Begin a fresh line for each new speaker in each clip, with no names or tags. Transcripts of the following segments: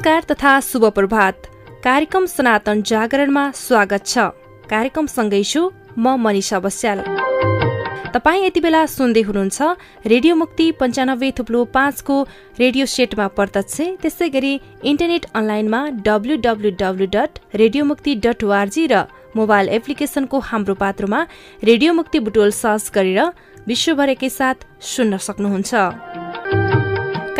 नमस्कार तथा शुभ प्रभात। कार्यक्रम सनातन जागरणमा स्वागत छ। कार्यक्रम सँगै छु म मनिषा बस्याल। तपाईँ यति बेला सुन्दै हुनुहुन्छ रेडियो मुक्ति पन्चानब्बे थुप्लो पाँचको रेडियो सेटमा प्रत्यक्ष त्यसै गरी इन्टरनेट अनलाइनमा W W W dot radio Mukti dot org र मोबाइल एप्लिकेसनको हाम्रो पात्रोमा रेडियो मुक्ति बुटोल सर्च गरेर विश्वभर साथ सुन्न सक्नुहुन्छ।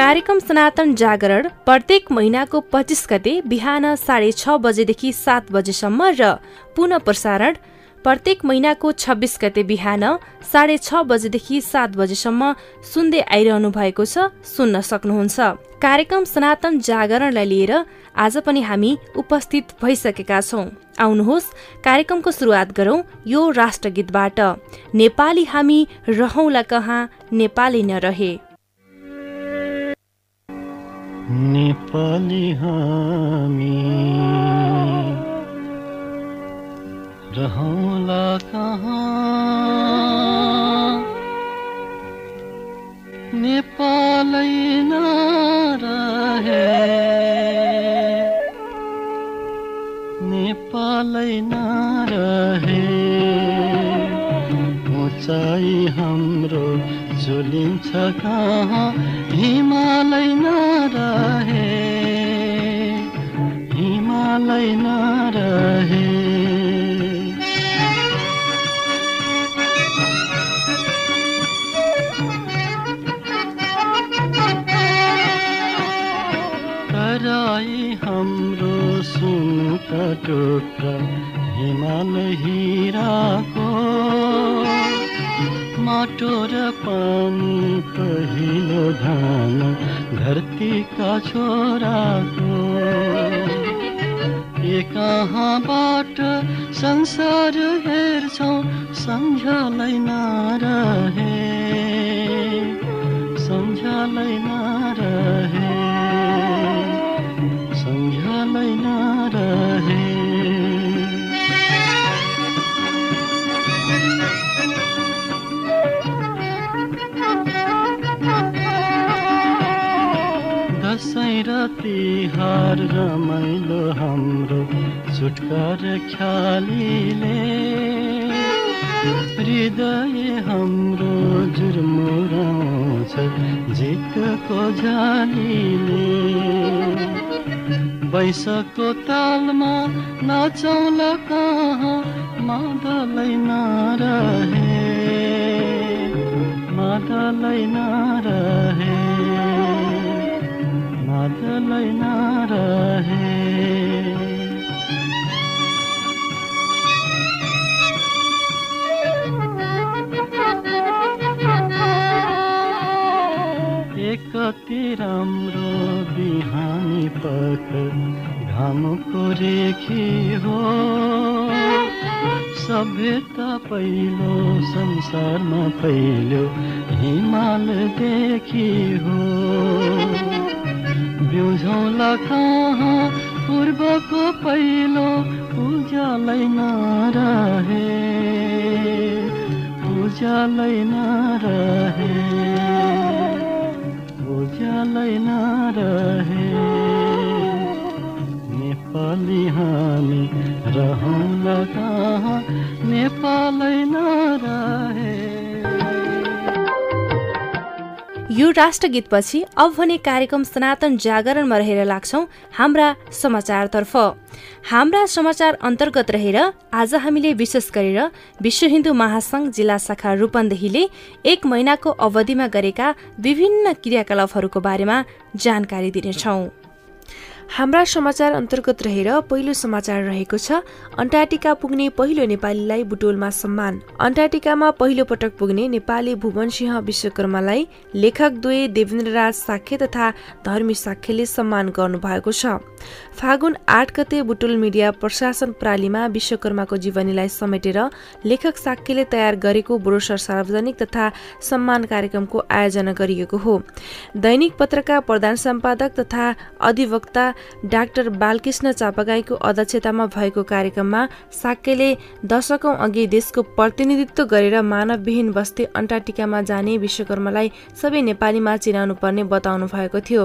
कार्यक्रम सनातन जागरण प्रत्येक महिनाको पच्चिस गते बिहान साढे छ बजेदेखि सात बजेसम्म र पुनः प्रसारण प्रत्येक महिनाको छब्बिस गते बिहान साढे छ बजेदेखि सात बजेसम्म सुन्दै आइरहनु भएको छ सुन्न सक्नुहुन्छ। कार्यक्रम सनातन जागरणलाई लिएर आज पनि हामी उपस्थित भइसकेका छौँ। आउनुहोस् कार्यक्रमको सुरुवात गरौँ यो राष्ट्रगीतबाट। नेपाली हामी रहौँला कहाँ नेपाली नरहे।
नेपाली हामी। रहौला कहाँ? नेपालै नरहे नेपालै नरहे उचाइ हाम्रो झुलिन्छ कहाँ हिमालय नरहे हिमालय नरहे कराई हाम्रो सुनका टुक्रा हिमाल हिराको माटो र पानी पहिलो धान धरतीका छोराको ए कहाँबाट संसार हेर्छौ सम्झलै नरहे सम्झलै नरहे सम्झलै नरहे तिहार रमाइलो हाम्रो छुटकार ख्यालीले। हृदय हाम्रो जुर्मुराउँछ झिकको झालीले। बैसको तालमा नाचौला कहाँ मादलै नरहे मादलै नरहे मादलै नरहे कति राम्रो बिहानी पख घामको रेखी हो। सभ्यता पहिलो संसारमा पहिलो हिमालदेखि हो। बिउझौला कहाँ पूर्वको पहिलो उज्यालै नरहे उज्यालै नरहे उज्यालै नरहे नेपाली हामी रहौँला कहाँ नेपालै नरहे
यो राष्ट्रगीतपछि अब भने कार्यक्रम सनातन जागरणमा रहेर लाग्छौँ हाम्रा समाचारतर्फ। हाम्रा समाचार अन्तर्गत रहेर आज हामीले विशेष गरेर विश्व हिन्दू महासंघ जिल्ला शाखा रूपन्देहीले एक महिनाको अवधिमा गरेका विभिन्न क्रियाकलापहरूको बारेमा जानकारी दिनेछौँ। हाम्रा समाचार अन्तर्गत रहेर पहिलो समाचार रहेको छ। अन्टार्टिका पुग्ने पहिलो नेपालीलाई बुटोलमा सम्मान। अन्टार्टिकामा पहिलो पटक पुग्ने नेपाली भुवन सिंह विश्वकर्मालाई लेखक द्वय देवेन्द्रराज साख्य तथा धर्मी साख्यले सम्मान गर्नुभएको छ। फागुन आठ गते बुटोल मिडिया प्रशासन प्रणालीमा विश्वकर्माको जीवनीलाई समेटेर लेखक साक्यले तयार गरेको ब्रोसर सार्वजनिक तथा सम्मान कार्यक्रमको आयोजना गरिएको हो। दैनिक पत्रका प्रधान सम्पादक तथा अधिवक्ता
डाक्टर बालकृष्ण चापागाईको अध्यक्षतामा भएको कार्यक्रममा साक्यले दशकौं अघि देशको प्रतिनिधित्व गरेर मानवविहीन बस्ती अन्टार्टिकामा जाने विश्वकर्मालाई सबै नेपालीमा चिनाउनु पर्ने बताउनु भएको थियो।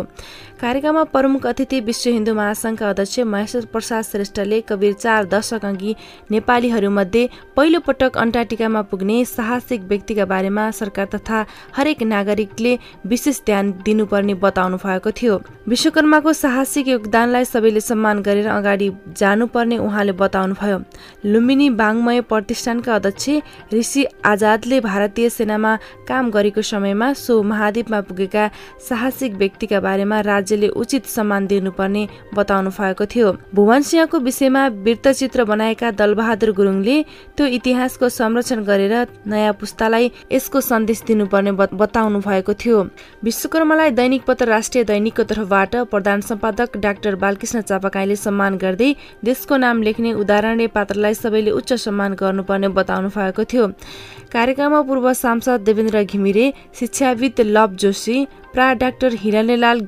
कार्यक्रममा प्रमुख अतिथि विश्व हिन्दू महासंघका अध्यक्ष महेश्वर प्रसाद श्रेष्ठले कविर चार दशक अघि नेपालीहरूमध्ये पहिलो पटक अन्टार्टिकामा पुग्ने साहसिक व्यक्तिका बारेमा सरकार तथा हरेक नागरिकले विशेष ध्यान दिनुपर्ने बताउनु भएको थियो। विश्वकर्माको साहसिक योगदानलाई सबैले सम्मान गरेर अगाडि जानुपर्ने उहाँले बताउनुभयो। लुम्बिनी बाङमय प्रतिष्ठानका अध्यक्ष ऋषि आजादले भारतीय सेनामा काम गरेको समयमा सो महाद्वीपमा पुगेका साहसिक व्यक्तिका बारेमा राज्यले उचित सम्मान दिनुपर्ने बताउनु भएको थियो। भुवन सिंहको विषयमा वृत्तचित्र बनाएका दलबहादुर गुरुङले त्यो इतिहासको संरक्षण गरेर नयाँ पुस्तालाई यसको सन्देश दिनुपर्ने बताउनु भएको थियो। विश्वकर्मालाई दैनिक पत्र राष्ट्रिय दैनिकको तर्फबाट प्रधान सम्पादक डाक्टर बालकृष्ण चापाकाईले सम्मान गर्दै देशको नाम लेख्ने उदाहरणीय पात्रलाई सबैले उच्च सम्मान गर्नुपर्ने बताउनु भएको थियो। कार्यक्रममा पूर्व सांसद देवेन्द्र घिमिरे शिक्षाविद लभ जोशी प्रा डाक्टर हिरालेलाल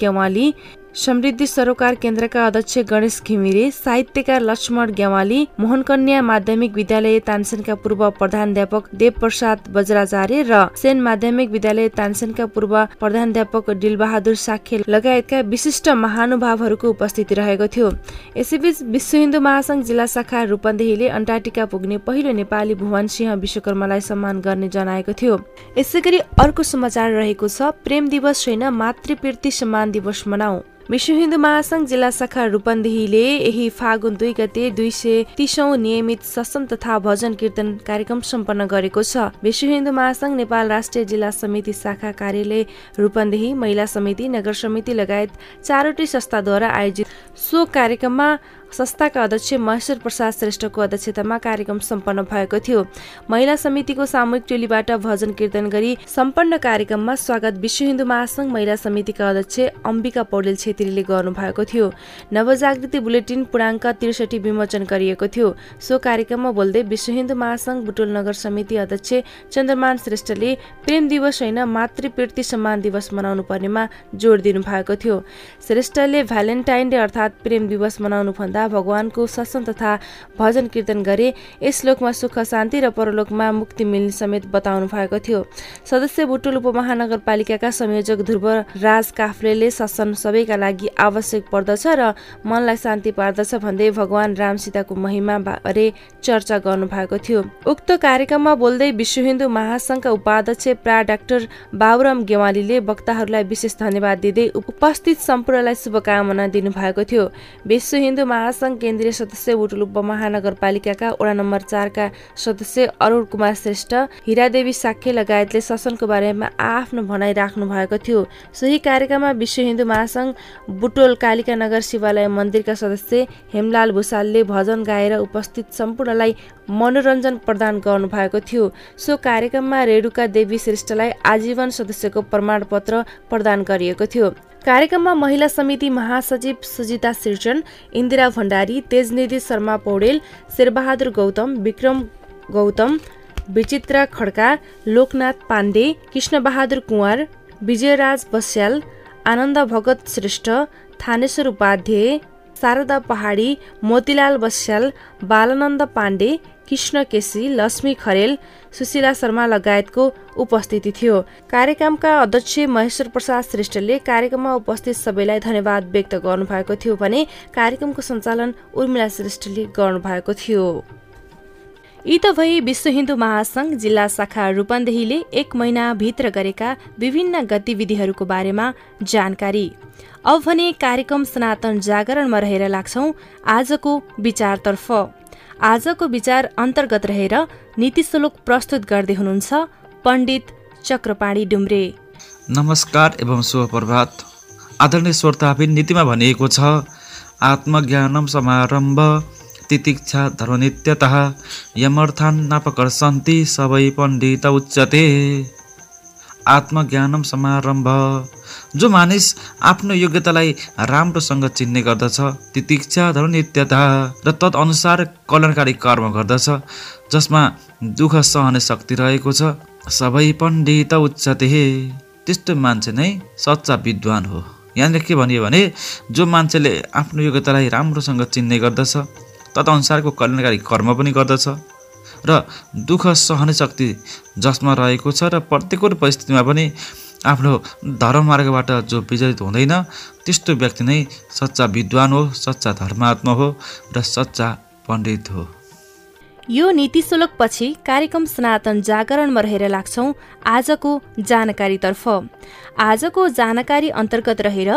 ग्यावाली समृद्धि सरोकार केन्द्रका अध्यक्ष गणेश घिमिरे साहित्यकार लक्ष्मण ग्यावाली मोहनकन्या माध्यमिक विद्यालय तानसेनका पूर्व प्रधानध्यापक देव प्रसाद वज्राचार्य र सेन माध्यमिक विद्यालय तानसेनका पूर्व प्रधानध्यापक डिलबहादुर साखे लगायतका विशिष्ट महानुभावहरूको उपस्थिति रहेको थियो। यसैबीच विश्व हिन्दू महासंघ जिल्ला शाखा रूपन्देहीले अन्टार्टिका पुग्ने पहिलो नेपाली भुवन सिंह विश्वकर्मालाई सम्मान गर्ने जनाएको थियो। यसै गरी अर्को समाचार रहेको छ प्रेम दिवस छैन मातृप्रीति सम्मान दिवस मनाऊ। विश्व हिन्दू महासंघ जिल्ला शाखा रूपन्देहीले यही फागुन दुई गते दुई सय तिसौं नियमित सत्सम तथा भजन कीर्तन कार्यक्रम सम्पन्न गरेको छ। विश्व हिन्दू महासंघ नेपाल राष्ट्रिय जिल्ला समिति शाखा कार्यालय रूपन्देही महिला समिति नगर समिति लगायत चारवटै संस्थाद्वारा आयोजित सो कार्यक्रममा संस्थाका अध्यक्ष महेश्वर प्रसाद श्रेष्ठको अध्यक्षतामा कार्यक्रम सम्पन्न भएको थियो। महिला समितिको सामूहिक टोलीबाट भजन कीर्तन गरी सम्पन्न कार्यक्रममा स्वागत विश्व हिन्दू महासंघ महिला समितिका अध्यक्ष अम्बिका पौडेल छेत्रीले गर्नुभएको थियो। नवजागृति बुलेटिन पूर्णाङ्क त्रिसठी विमोचन गरिएको थियो। सो कार्यक्रममा बोल्दै विश्व हिन्दू महासंघ बुटोल नगर समिति अध्यक्ष चन्द्रमान श्रेष्ठले प्रेम दिवस होइन मातृप्रीति सम्मान दिवस मनाउनु पर्नेमा जोड दिनु भएको थियो। श्रेष्ठले भ्यालेन्टाइन डे अर्थात् प्रेम दिवस मनाउनु भन्दा भगवानको सत्सङ तथा भजन कीर्तन गरे यस लोकमा सुख शान्ति र परलोकमा मुक्ति मिल्ने समेत बताउनु भएको थियो। सदस्य बुटुल उपमहानगरपालिकाका संयोजक ध्रुव राज काफ्लेले सत्सन सबैका लागि आवश्यक पर्दछ र मनलाई शान्ति पार्दछ भन्दै भगवान राम सीताको महिमा बारे चर्चा गर्नु भएको थियो। उक्त कार्यक्रममा बोल्दै विश्व हिन्दू महासंघका उपाध्यक्ष प्रा डाक्टर बाबुराम गेवालीले वक्ताहरूलाई विशेष धन्यवाद दिँदै उपस्थित सम्पूर्णलाई शुभकामना दिनुभएको थियो। विश्व हिन्दू महासंघ केन्द्रीय सदस्य बुटुल उपमहानगरपालिकाका वडा नम्बर चारका सदस्य अरुण कुमार श्रेष्ठ हिरादेवी साक्य लगायतले ससनको बारेमा आफ्नो भनाइ राख्नु भएको थियो। सोही कार्यक्रममा विश्व हिन्दू महासंघ बुटोल कालिका नगर शिवालय मन्दिरका सदस्य हेमलाल भूषालले भजन गाएर उपस्थित सम्पूर्णलाई मनोरञ्जन प्रदान गर्नु भएको थियो। सो कार्यक्रममा रेणुका देवी श्रेष्ठलाई आजीवन सदस्यको प्रमाणपत्र प्रदान गरिएको थियो। कार्यक्रममा महिला समिति महासचिव सुजिता सिर्जन इन्दिरा भण्डारी तेजनिधि शर्मा पौडेल शेरबहादुर गौतम विक्रम गौतम विचित्रा खड्का लोकनाथ पाण्डे कृष्णबहादुर कुँवर विजयराज बस्याल आनन्द भगत श्रेष्ठ थानेश्वर उपाध्याय शारदा पहाडी मोतीलाल बस्याल बालानन्द पाण्डे कृष्ण केसी लक्ष्मी खरेल सुशीला शर्मा लगायतको उपस्थिति थियो। कार्यक्रमका अध्यक्ष महेश्वर प्रसाद श्रेष्ठले कार्यक्रममा उपस्थित सबैलाई धन्यवाद व्यक्त गर्नुभएको थियो भने कार्यक्रमको सञ्चालन उर्मिला श्रेष्ठले गर्नुभएको थियो। यी त भई विश्व हिन्दू महासंघ जिल्ला शाखा रूपन्देहीले एक महिनाभित्र गरेका विभिन्न गतिविधिहरूको बारेमा जानकारी। अब भने कार्यक्रम सनातन जागरणमा रहेर लाग्छौ आजको विचारतर्फ। आजको विचार अन्तर्गत रहेर नीति श्लोक प्रस्तुत गर्दै हुनुहुन्छ पण्डित चक्रपाणी डुम्रे।
नमस्कार एवं शुभ प्रभात। आदरणीय श्रोताबिन नीतिमा भनिएको छ आत्मज्ञानम समारम्भ तितिक्षा धर्मनित्यतः यमर्थान नापकर्षन्ति सबै पण्डित उच्चते आत्मज्ञानम समारम्भ। जो मानिस आफ्नो योग्यतालाई राम्रोसँग चिन्ने गर्दछ तितिक्षा नित्यता र तदअनुसार कल्याणकारी कर्म गर्दछ जसमा दुःख सहने शक्ति रहेको छ। सबै पण्डित उच्चते। त्यस्तो मान्छे नै सच्चा विद्वान हो। यहाँनिर के भनियो भने जो मान्छेले आफ्नो योग्यतालाई राम्रोसँग चिन्ने गर्दछ तदनुसारको कल्याणकारी कर्म पनि गर्दछ। र दुःख सहने शक्ति जसमा रहेको छ र प्रत्येक परिस्थितिमा पनि आफ्नो धर्म मार्गबाट जो विचलित हुँदैन त्यस्तो व्यक्ति नै सच्चा विद्वान हो सच्चा धर्मात्मा हो र सच्चा पण्डित हो।
यो नीति पछि कार्यक्रम सनातन जागरणमा रहेर लाग्छौँ आजको जानकारीतर्फ आजको जानकारी अन्तर्गत रहेर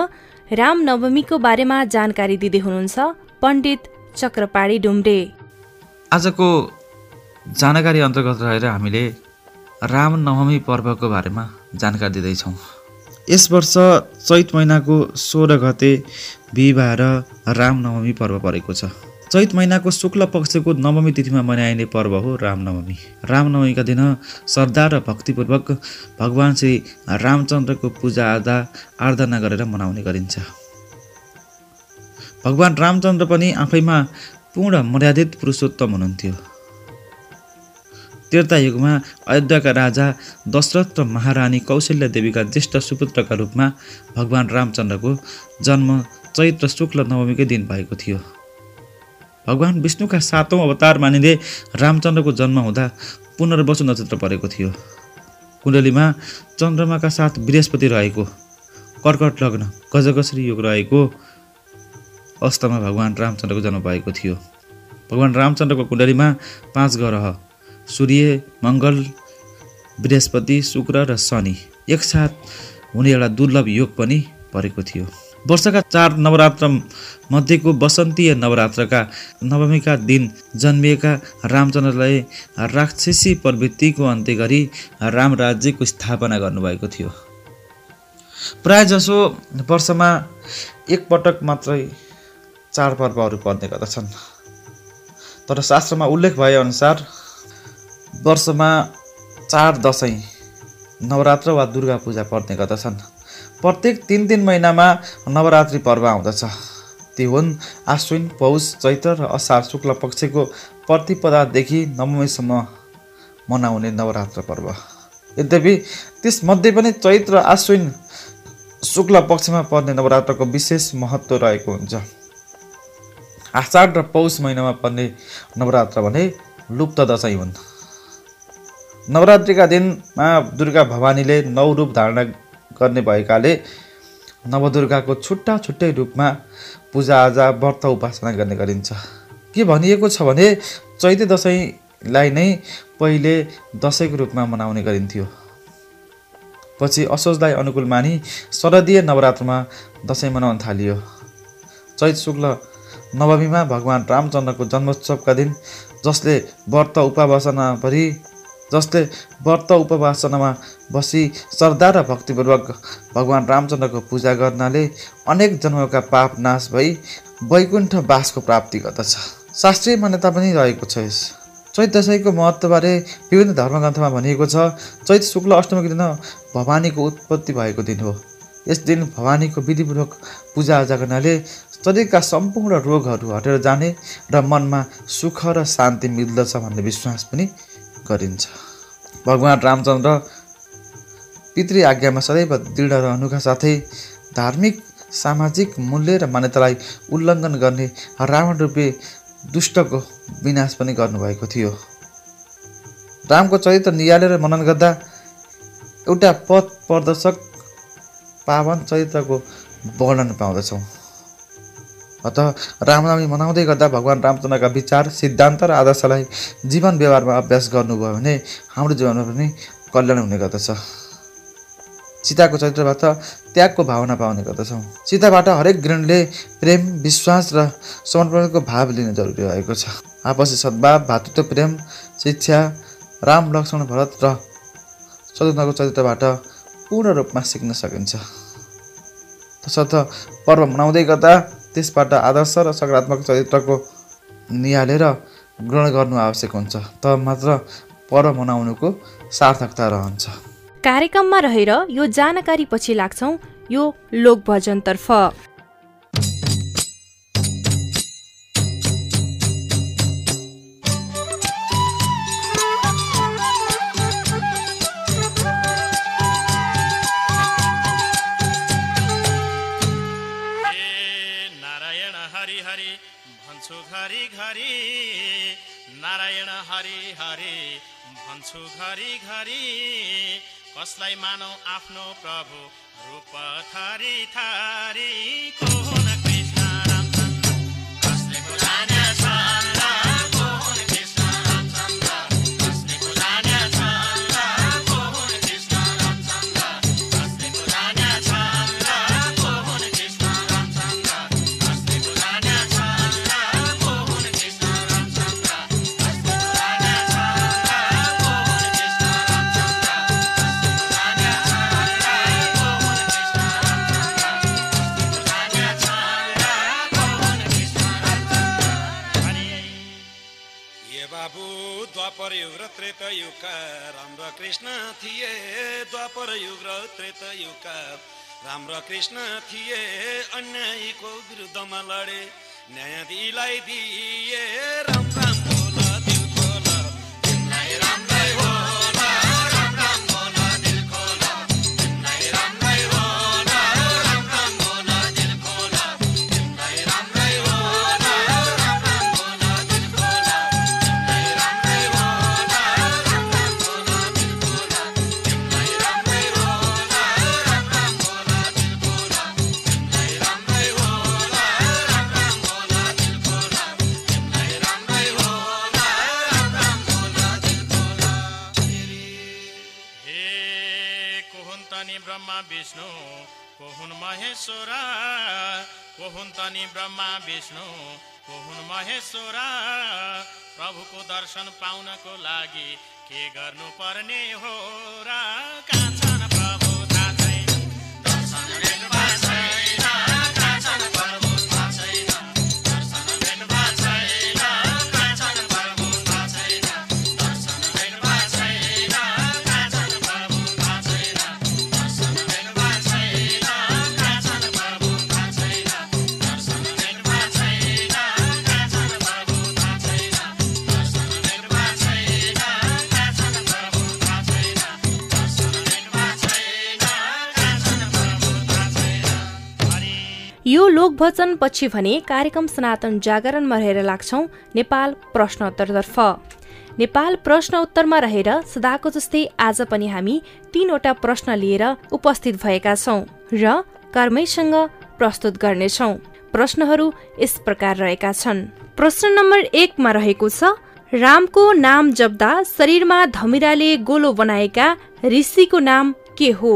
रामनवमीको बारेमा जानकारी दिँदै हुनुहुन्छ पण्डित चक्रपाणी डुम्रे
आजको जानकारी अन्तर्गत रहेर हामीले रामनवमी पर्वको बारेमा जानकारी दिँदैछौँ। यस वर्ष चैत महिनाको सोह्र गते बिहिबार रामनवमी पर्व परेको छ। चैत महिनाको शुक्ल पक्षको नवमी तिथिमा मनाइने पर्व हो रामनवमी रामनवमीका दिन श्रद्धा र भक्तिपूर्वक भगवान् श्री रामचन्द्रको पूजा आजा आराधना गरेर मनाउने गरिन्छ। भगवान् रामचन्द्र पनि आफैमा पूर्ण मर्यादित पुरुषोत्तम हुनुहुन्थ्यो। त्रेतायुगमा अयोध्याका राजा दशरथ र महारानी कौशल्य देवीका ज्येष्ठ सुपुत्रका रूपमा भगवान् रामचन्द्रको जन्म चैत्र शुक्ल नवमीकै दिन भएको थियो। भगवान् विष्णुका सातौँ अवतार मानिँदै रामचन्द्रको जन्म हुँदा पुनर्वसु नक्षत्र परेको थियो। कुण्डलीमा चन्द्रमाका साथ बृहस्पति रहेको कर्कट लग्न गजगश्री युग रहेको अवस्थामा भगवान् रामचन्द्रको जन्म भएको थियो। भगवान् रामचन्द्रको कुण्डलीमा पाँच ग्रह सूर्य मङ्गल बृहस्पति शुक्र र शनि। एकसाथ हुने एउटा दुर्लभ योग पनि परेको थियो। वर्षका चार नवरात्र मध्येको वसन्तीय नवरात्रका नवमीका दिन जन्मिएका रामचन्द्रलाई राक्षसी प्रवृत्तिको अन्त्य गरी राम राज्यको स्थापना गर्नुभएको थियो। प्राय जसो वर्षमा एकपटक मात्रै चाडपर्वहरू पर्ने गर्दछन्। तर शास्त्रमा उल्लेख भएअनुसार वर्षमा चाड दसैँ नवरात्र वा दुर्गा पूजा पर्ने गर्दछन्। प्रत्येक तिन तिन महिनामा नवरात्रि पर्व आउँदछ। ती हुन् आश्विन पौष चैत्र र असार शुक्ल पक्षको प्रतिपदादेखि नवमीसम्म मनाउने नवरात्र पर्व। यद्यपि त्यसमध्ये पनि चैत्र आश्विन शुक्ल पक्षमा पर्ने नवरात्रको विशेष महत्त्व रहेको हुन्छ। आषाढ र पौष महिनामा पर्ने नवरात्र भने लुप्त दसैँ हुन्। नवरात्रिका दिनमा दुर्गा भवानीले नौ रूप धारणा गर्ने भएकाले नवदुर्गाको छुट्टा छुट्टै रूपमा पूजाआजा व्रत उपासना गर्ने गरिन्छ। के भनिएको छ भने चैते दसैँलाई नै पहिले दसैँको रूपमा मनाउने गरिन्थ्यो। पछि असोजलाई अनुकूल मानि शरदीय नवरात्रमा दसैँ मनाउन थालियो। चैत शुक्ल नवमीमा भगवान् रामचन्द्रको जन्मोत्सवका दिन जसले व्रत उपासना परि जसले व्रत उपवासनामा बसी श्रद्धा र भक्तिपूर्वक भगवान् रामचन्द्रको पूजा गर्नाले अनेक जन्मका पाप नाश भई वैकुण्ठ बासको प्राप्ति गर्दछ। शास्त्रीय मान्यता पनि रहेको छ यस। चैत दशैँको महत्त्वबारे विभिन्न धर्मग्रन्थमा भनिएको छ चैत शुक्ल अष्टमीको दिन भवानीको उत्पत्ति भएको दिन हो। यस दिन भवानीको विधिपूर्वक पूजाआजा गर्नाले शरीरका सम्पूर्ण रोगहरू हटेर जाने र मनमा सुख र शान्ति मिल्दछ भन्ने विश्वास पनि गरिन्छ। भगवान् रामचन्द्र पितृ आज्ञामा सदैव दृढ रहनुका साथै धार्मिक सामाजिक मूल्य र मान्यतालाई उल्लङ्घन गर्ने रावण रूपे दुष्टको विनाश पनि गर्नुभएको थियो। रामको चरित्र निहालेर मनन गर्दा एउटा पथ प्रदर्शक पावन चरित्रको वर्णन पाउँदछौँ। अत रामनवमी मनाउँदै गर्दा भगवान् रामचन्द्रका विचार सिद्धान्त र आदर्शलाई जीवन व्यवहारमा अभ्यास गर्नुभयो भने हाम्रो जीवनमा पनि कल्याण हुने गर्दछ। सीताको चरित्रबाट त्यागको भावना पाउने गर्दछौँ। सीताबाट हरेक गृहणीले प्रेम विश्वास र समर्पणको भाव लिन जरुरी रहेको छ। आपसी सद्भाव भातृत्व प्रेम शिक्षा राम लक्ष्मण भरत र शत्रुघ्नको चरित्रबाट पूर्ण रूपमा सिक्न सकिन्छ। तसर्थ पर्व मनाउँदै गर्दा त्यसबाट आदर्श र सकारात्मक चरित्रको निहालेर ग्रहण गर्नु आवश्यक हुन्छ। त मात्र पर्व मनाउनुको सार्थकता रहन्छ।
कार्यक्रममा रहेर यो जानकारी पछि लाग्छौँ। यो लोकभजनतर्फ
हरि हरि भन्छु घरि घरि। कसलाई मानौ आफ्नो प्रभु? रूप थरी थरी को
राम र कृष्ण थिए अन्यायीको विरुद्धमा लडे न्याय दिलाई दिए राम राम।
महेश्वर कोहुन तनि ब्रह्मा विष्णु कोहुन महेश्वर प्रभुको दर्शन पाउनको लागि के गर्नु पर्ने हो र? कहाँ छन् प्रभु थाहा छैन दर्शन
यो लोकभजन पछि भने कार्यक्रम सनातन जागरणमा रहेर लाग्छौँ नेपाल प्रश्नोत्तरतर्फ। नेपाल प्रश्न उत्तरमा रहेर सदाको जस्तै आज पनि हामी तीनवटा प्रश्न लिएर उपस्थित भएका छौँ र कर्मैसँग प्रस्तुत गर्नेछौँ। प्रश्नहरू यस प्रकार रहेका छन्। प्रश्न नम्बर एकमा रहेको छ रामको नाम जप्दा शरीरमा धमिराले गोलो बनाएका ऋषिको नाम के हो?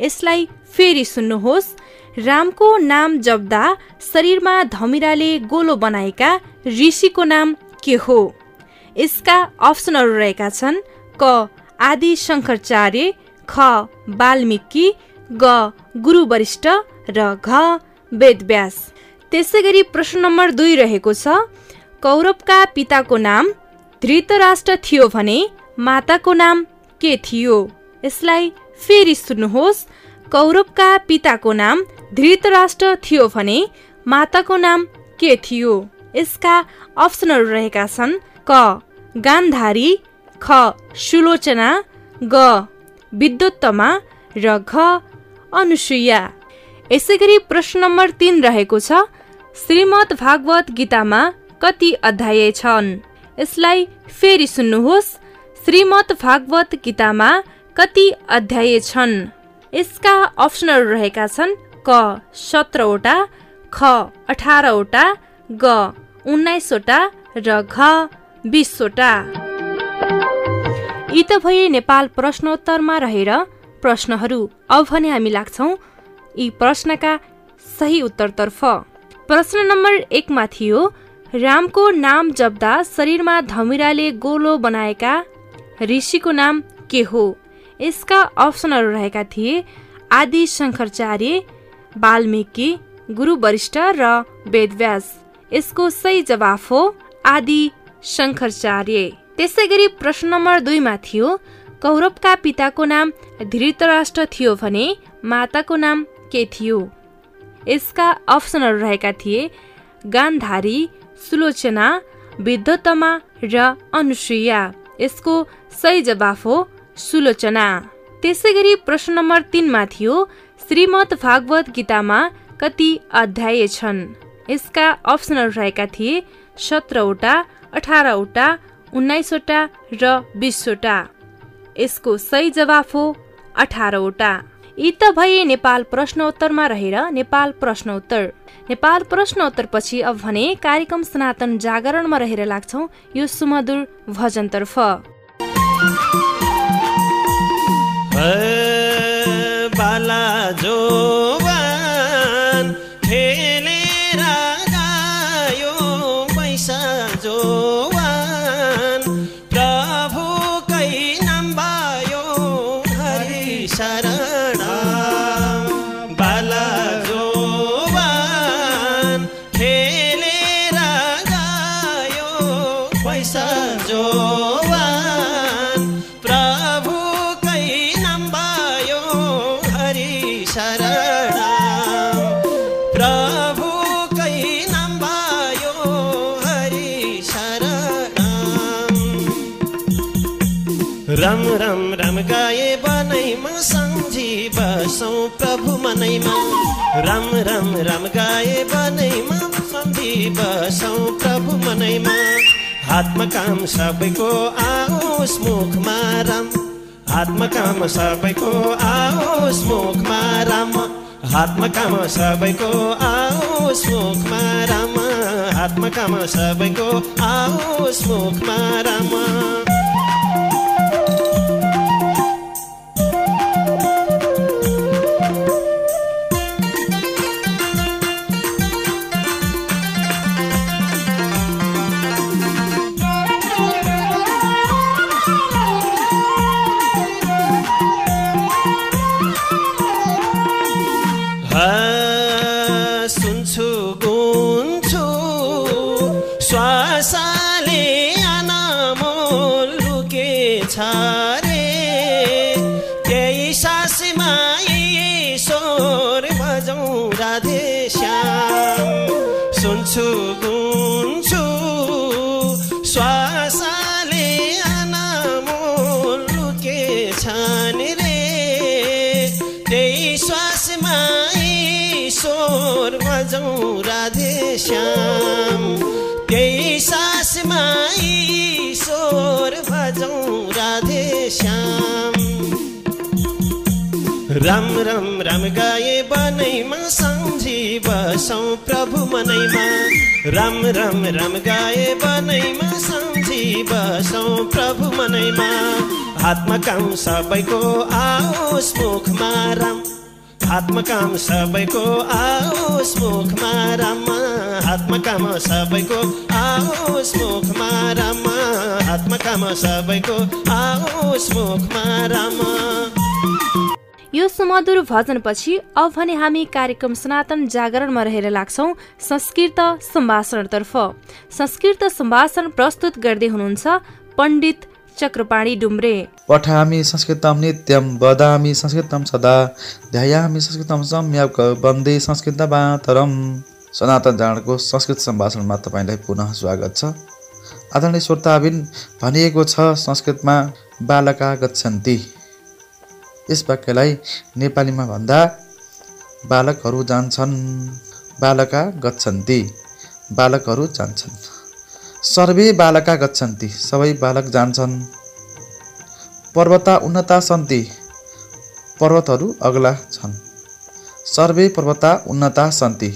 यसलाई फेरि सुन्नुहोस्। रामको नाम जप्दा शरीरमा धमिराले गोलो बनाएका ऋषिको नाम के हो? यसका अप्सनहरू रहेका छन् क. आदि शङ्कराचार्य ख. वाल्मिकी ग. गुरु वरिष्ठ र घ. वेदव्यास। त्यसै गरी प्रश्न नम्बर दुई रहेको छ कौरवका पिताको नाम धृतराष्ट्र थियो भने माताको नाम के थियो? यसलाई फेरि सुन्नुहोस्। कौरवका पिताको नाम धृतराष्ट्र थियो भने माताको नाम के थियो? यसका अप्सनहरू रहेका छन् क. गान्धारी ख. सुलोचना ग. विद्वत्तमा र घ. अनुसुया यसै गरी प्रश्न नम्बर तिन रहेको छ श्रीमद् भागवत गीतामा कति अध्याय छन्? यसलाई फेरि सुन्नुहोस् श्रीमद् भागवत गीतामा कति अध्याय छन्? यसका अप्सनहरू रहेका छन् क सत्रवटा ख अठारवटा ग उन्नाइसवटा र घ बिसवटा। यी त भए नेपाल प्रश्नोत्तरमा रहेर प्रश्नहरू अब भने हामी लाग्छौँ। यी प्रश्नका सही उत्तरतर्फ। प्रश्न नम्बर एकमा थियो रामको नाम जप्दा शरीरमा धमिराले गोलो बनाएका ऋषिको नाम के हो? यसका अप्सनहरू रहेका थिए आदि शङ्कराचार्य वाल्मिकी गुरु वरिष्ठ र वेदव्यास। यसको सही जवाफ हो आदि शङ्कराचार्य त्यसै गरी प्रश्न नम्बर दुईमा थियो कौरवका पिताको नाम धृतराष्ट्र थियो भने माताको नाम के थियो? यसका अप्सनहरू रहेका थिए गान्धारी सुलोचना विद्वतमा र अनुसुया यसको सही जवाफ हो सुलोचना। त्यसै गरी प्रश्न नम्बर तिनमा थियो श्रीमद् भागवत गीतामा कति अध्याय छन्। यसका अप्सनहरू रहेका थिए सत्रवटा अठारवटा उन्नाइसवटा र बिसवटा। यसको सही जवाफ हो अठारवटा। यी त भए नेपाल प्रश्नोत्तरमा रहेर नेपाल प्रश्नोत्तर। नेपाल प्रश्नोत्तरपछि अब भने कार्यक्रम सनातन जागरणमा रहेर लाग्छौ यो सुमधुर भजनतर्फ।
बाला जो गाए बनैमा सम्झी बसौँ प्रभु मनैमा। हातमा काम सबैको आओस् मुखमा राम। हातमा काम सबैको आओस् मुखमा राम। हातमा काम सबैको आओस् मुखमा राम। हातमा काम सबैको आओस् मुखमा राम। लुकेछ रे त्यही सासमा ईश्वर बजाउँ राधे श्याम। सुन्छु राम राम राम गाए बनैमा सम्झी बसौँ प्रभु मनैमा। राम राम राम गाए बनैमा सम्झी बसौँ प्रभु मनैमा। हातमा काम सबैको आओस् मुखमा राम। हातमा काम सबैको आओस् मुखमा राम। हातमा काम सबैको आओस् मुखमा राम। हातमा काम सबैको आओस् मुखमा राम।
यो सुमधुर भजनपछि अब भने हामी कार्यक्रम सनातन जागरणमा रहेर लाग्छौ संस्कृत सम्भाषणतर्फ। संस्कृत सम्भाषण प्रस्तुत गर्दै हुनुहुन्छ पण्डित चक्रपाणी डुम्रे।
पठामि संस्कृतं नित्यं वदामि संस्कृतं सदा ध्यायामि संस्कृतं सम्यक् वन्दे संस्कृतमातरम् सनातन जाँडको संस्कृत सम्भाषणमा तपाईँलाई पुनः स्वागत छ। आदरणीय श्रोताबिन भनिएको छ संस्कृतमा बालका गच्छन्ति। यस वाक्यलाई नेपालीमा भन्दा बालकहरू जान्छन् बालका गच्छन्ति बालकहरू जान्छन्। सर्वे बालका गच्छन्ति सबै बालक जान्छन्। पर्वता उन्नता सन्ति पर्वतहरू अग्ला छन्। सर्वे पर्वता उन्नता सन्ति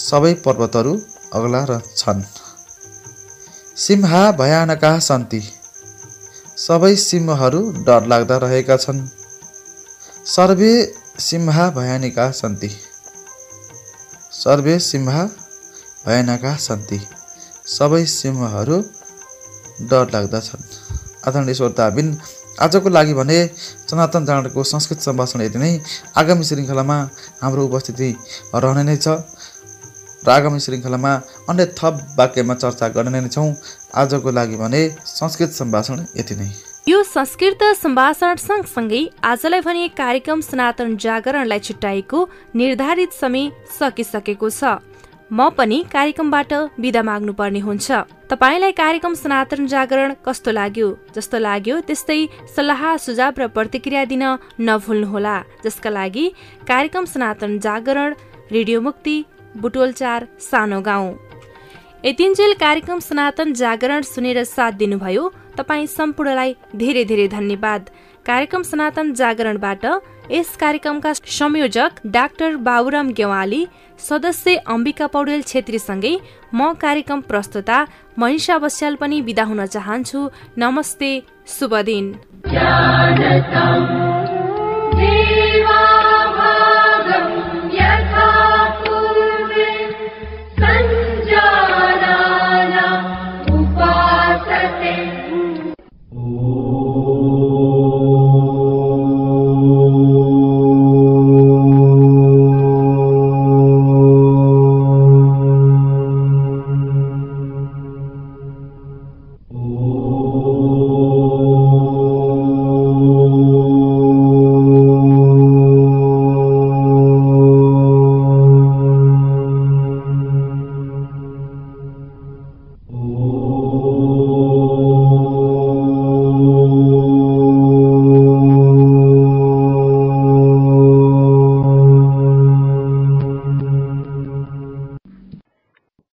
सबै पर्वतहरू अग्ला र छन्। सिंहा भयानका सन्ति सबै सिंहहरू डरलाग्दा रहेका छन्। सर्वे सिंहा भयानिका सन्ति। सर्वे सिंहा भयानका सन्ति। सबै सिंहहरू डर लाग्दा छन् आदरणीय श्रोताबिन आजको लागि भने सनातन जाँडको संस्कृत सम्भाषण यति नै। आगामी श्रृङ्खलामा हाम्रो उपस्थिति रहने नै छ। र आगामी श्रृङ्खलामा अन्य थप वाक्यमा चर्चा गर्ने नै छौँ। आजको लागि भने संस्कृत सम्भाषण यति नै।
यो संस्कृत सम्भाषण सँगसँगै आजलाई भने कार्यक्रम सनातन जागरणलाई छुट्याएको निर्धारित समय सकिसकेको छ। म पनि कार्यक्रमबाट बिदा माग्नुपर्ने हुन्छ। तपाईँलाई कार्यक्रम सनातन जागरण कस्तो लाग्यो? जस्तो लाग्यो त्यस्तै सल्लाह सुझाव र प्रतिक्रिया दिन नभुल्नुहोला। जसका लागि कार्यक्रम सनातन जागरण रेडियो मुक्ति बुटोलचार सानो गाउँ। यतिन्जेल कार्यक्रम सनातन जागरण सुनेर साथ दिनुभयो। तपाईँ सम्पूर्णलाई धेरै धेरै धन्यवाद। कार्यक्रम सनातन जागरणबाट यस कार्यक्रमका संयोजक डाक्टर बाबुराम गेवाली सदस्य अम्बिका पौडेल छेत्रीसँगै म कार्यक्रम प्रस्तुता मनिषा बस्याल पनि विदा हुन चाहन्छु। नमस्ते शुभ दिन।